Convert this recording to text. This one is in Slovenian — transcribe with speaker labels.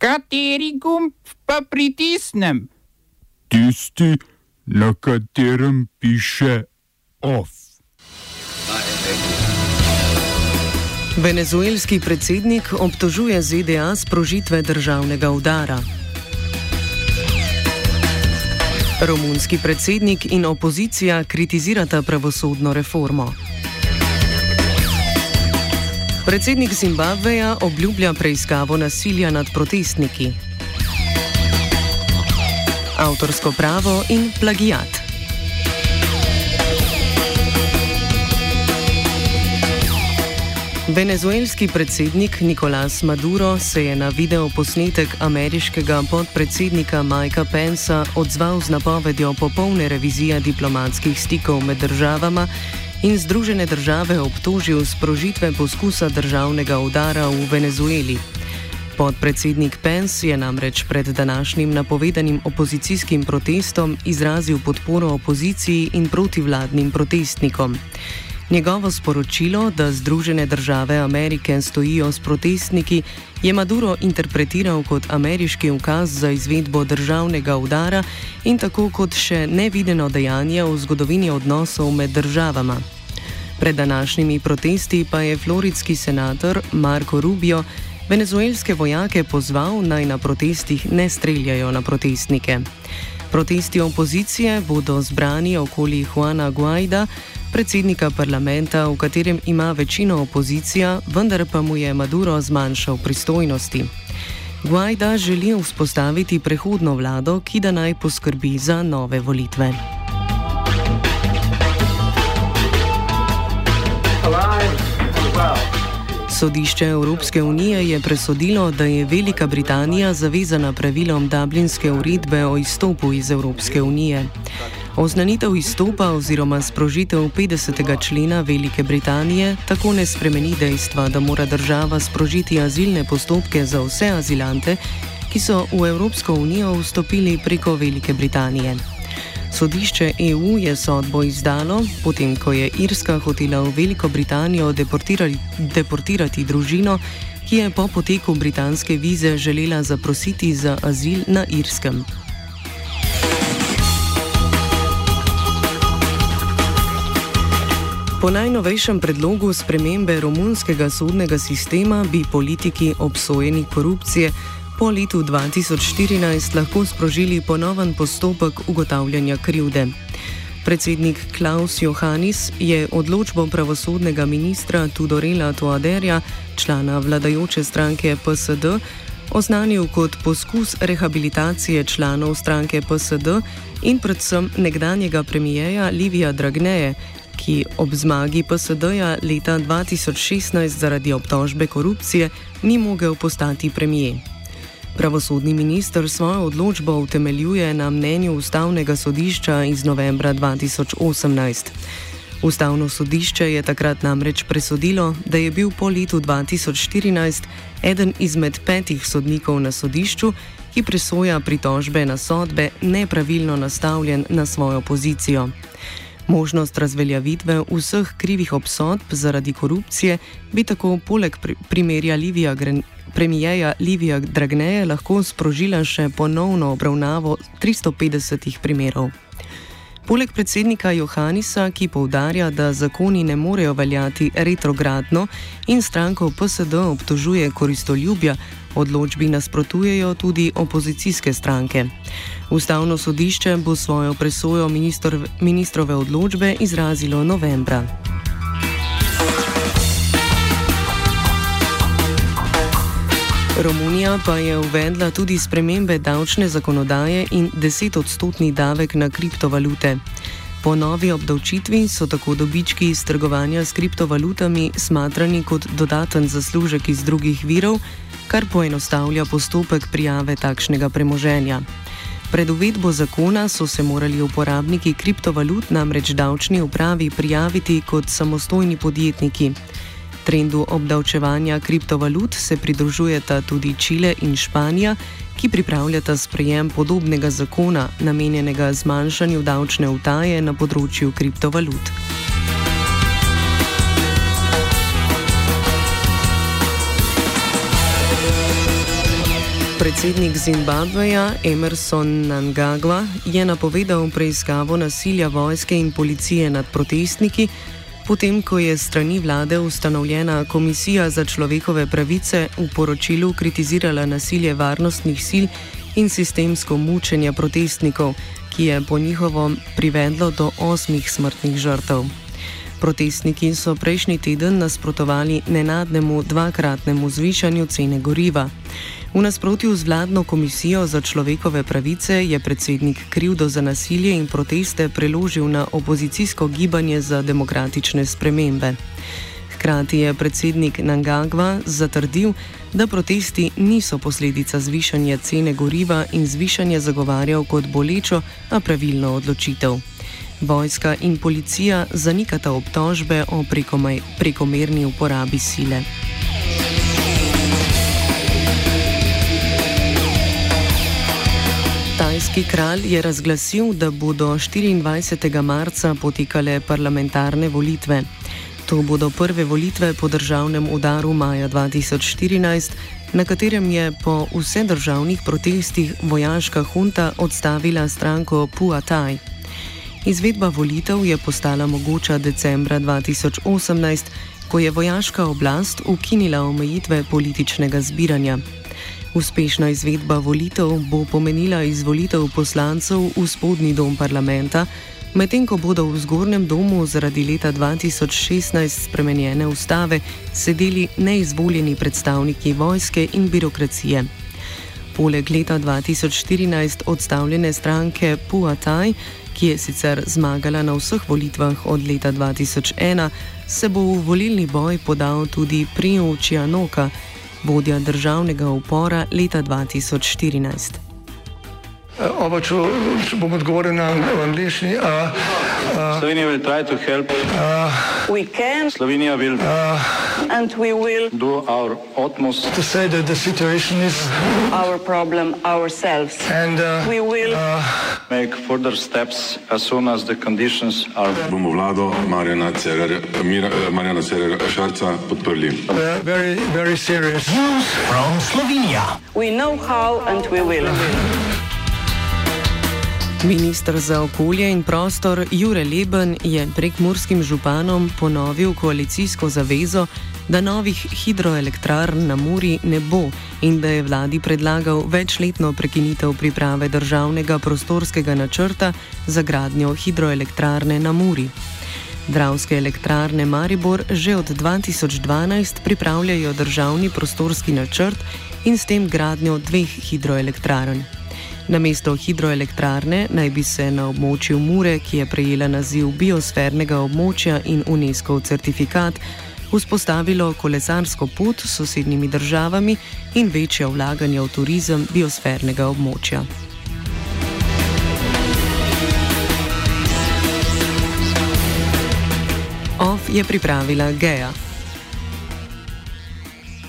Speaker 1: Kateri gumb pa pritisnem?
Speaker 2: Tisti, na katerem piše OF.
Speaker 3: Venezuelski predsednik obtožuje ZDA sprožitve državnega udara. Romunski predsednik in opozicija kritizirata pravosodno reformo. Predsednik Zimbabveja obljublja preiskavo nasilja nad protestniki. Avtorsko pravo in plagijat. Venezuelski predsednik Nicolás Maduro se je na videoposnetek ameriškega podpredsednika Mikea Pensa odzval z napovedjo popolne revizije diplomatskih stikov med državama in Združene države obtožil sprožitve poskusa državnega udara v Venezueli. Podpredsednik Pence je namreč pred današnjim napovedanim opozicijskim protestom izrazil podporo opoziciji in protivladnim protestnikom. Njegovo sporočilo, da Združene države Amerike stojijo s protestniki, je Maduro interpretiral kot ameriški ukaz za izvedbo državnega udara in tako kot še nevideno dejanje v zgodovini odnosov med državama. Pred današnjimi protesti pa je floridski senator Marco Rubio venezuelske vojake pozval naj na protestih ne streljajo na protestnike. Protesti opozicije bodo zbrani okoli Juana Guaida, predsednika parlamenta, v katerem ima večino opozicija, vendar pa mu je Maduro zmanjšal pristojnosti. Guaida želi vzpostaviti prehodno vlado, ki da naj poskrbi za nove volitve. Sodišče Evropske unije je presodilo, da je Velika Britanija zavezana pravilom Dublinske uredbe o izstopu iz Evropske unije. Oznanitev izstopa oziroma sprožitev 50. člena Velike Britanije tako ne spremeni dejstva, da mora država sprožiti azilne postopke za vse azilante, ki so v Evropsko unijo vstopili preko Velike Britanije. Sodišče EU je sodbo izdalo, potem ko je Irska hotela v Veliko Britanijo deportirati, deportirati družino, ki je po poteku britanske vize želela zaprositi za azil na Irskem. Po najnovejšem predlogu spremembe romunskega sodnega sistema bi politiki obsojeni korupcije po letu 2014 lahko sprožili ponoven postopek ugotavljanja krivde. Predsednik Klaus Johannis je odločbo pravosodnega ministra Tudorela Toaderja, člana vladajoče stranke PSD, oznanil kot poskus rehabilitacije članov stranke PSD in predvsem nekdanjega premijeja Livija Dragneje, ki ob zmagi PSD-ja leta 2016 zaradi obtožbe korupcije ni mogel postati premijer. Pravosodni minister svojo odločbo utemeljuje na mnenju Ustavnega sodišča iz novembra 2018. Ustavno sodišče je takrat namreč presodilo, da je bil po letu 2014 eden izmed petih sodnikov na sodišču, ki presoja pritožbe na sodbe, nepravilno nastavljen na svojo pozicijo. Možnost razveljavitve vseh krivih obsodb zaradi korupcije bi tako poleg primerja Livija premijeja Livija Dragneja lahko sprožila še ponovno obravnavo 350 primerov. Poleg predsednika Johannisa, ki povdarja, da zakoni ne morejo veljati retrogradno in stranko PSD obtožuje koristoljubja, odločbi nasprotujejo tudi opozicijske stranke. Ustavno sodišče bo svojo presojo ministr, ministrove odločbe izrazilo novembra. Romunija pa je uvedla tudi spremembe davčne zakonodaje in 10-odstotni davek na kriptovalute. Po novi obdavčitvi so tako dobički iz trgovanja s kriptovalutami smatrani kot dodaten zaslužek iz drugih virov, kar poenostavlja postopek prijave takšnega premoženja. Pred uvedbo zakona so se morali uporabniki kriptovalut namreč davčni upravi prijaviti kot samostojni podjetniki. Trendu obdavčevanja kriptovalut se pridružujeta tudi Čile in Španija, ki pripravljata sprejem podobnega zakona, namenjenega zmanjšanju davčne utaje na področju kriptovalut. Predsednik Zimbabveja Emerson Nangagwa je napovedal preiskavo nasilja vojske in policije nad protestniki, potem ko je strani vlade ustanovljena Komisija za človekove pravice v poročilu kritizirala nasilje varnostnih sil in sistemsko mučenje protestnikov, ki je po njihovom privedlo do osmih smrtnih žrtev. Protestniki so prejšnji teden nasprotovali nenadnemu dvakratnemu zvišanju cene goriva. V nasprotju z vladno komisijo za človekove pravice je predsednik krivdo za nasilje in proteste preložil na opozicijsko gibanje za demokratične spremembe. Hkrati je predsednik Nangagva zatrdil, da protesti niso posledica zvišanja cene goriva in zvišanja zagovarjal kot bolečo, a pravilno odločitev. Vojska in policija zanikata obtožbe o prekomerni uporabi sile. Tajski kralj je razglasil, da bodo 24. marca potekale parlamentarne volitve. To bodo prve volitve po državnem udaru maja 2014, na katerem je po vsedržavnih protestih vojaška hunta odstavila stranko Puataj. Izvedba volitev je postala mogoča decembra 2018, ko je vojaška oblast ukinila omejitve političnega zbiranja. Uspešna izvedba volitev bo pomenila izvolitev poslancev v spodnji dom parlamenta, medtem ko bodo v zgornjem domu zaradi leta 2016 spremenjene ustave sedeli neizvoljeni predstavniki vojske in birokracije. Poleg leta 2014 odstavljene stranke Puataj, ki je sicer zmagala na vseh volitvah od leta 2001, se bo v volilni boj podal tudi Prijo Čianoka, vodja državnega upora leta 2014.
Speaker 4: Oba, če, če bom odgovoril na angliški.
Speaker 5: Slovenija bo poskušala pomagati. Slovenija bo naredila naš utmost,
Speaker 4: da bo rekla, da je situacija
Speaker 5: naš problem, sami. In bomo naredili nadaljnje korake, as soon as the conditions are.
Speaker 6: Bomo vlado Marjana Cererera Šarca podprli.
Speaker 4: Very, very serious.
Speaker 7: News from Slovenia.
Speaker 5: We know how and we will.
Speaker 3: Ministr za okolje in prostor Jure Leben je prek murskim županom ponovil koalicijsko zavezo, da novih hidroelektrarn na Muri ne bo in da je vladi predlagal večletno prekinitev priprave državnega prostorskega načrta za gradnjo hidroelektrarne na Muri. Dravske elektrarne Maribor že od 2012 pripravljajo državni prostorski načrt in s tem gradnjo dveh hidroelektrarn. Na mesto hidroelektrarne naj bi se na območju Mure, ki je prejela naziv biosfernega območja in UNESCO certifikat, vzpostavilo kolesarsko pot s sosednjimi državami in večje vlaganje v turizem biosfernega območja. OF je pripravila Geja.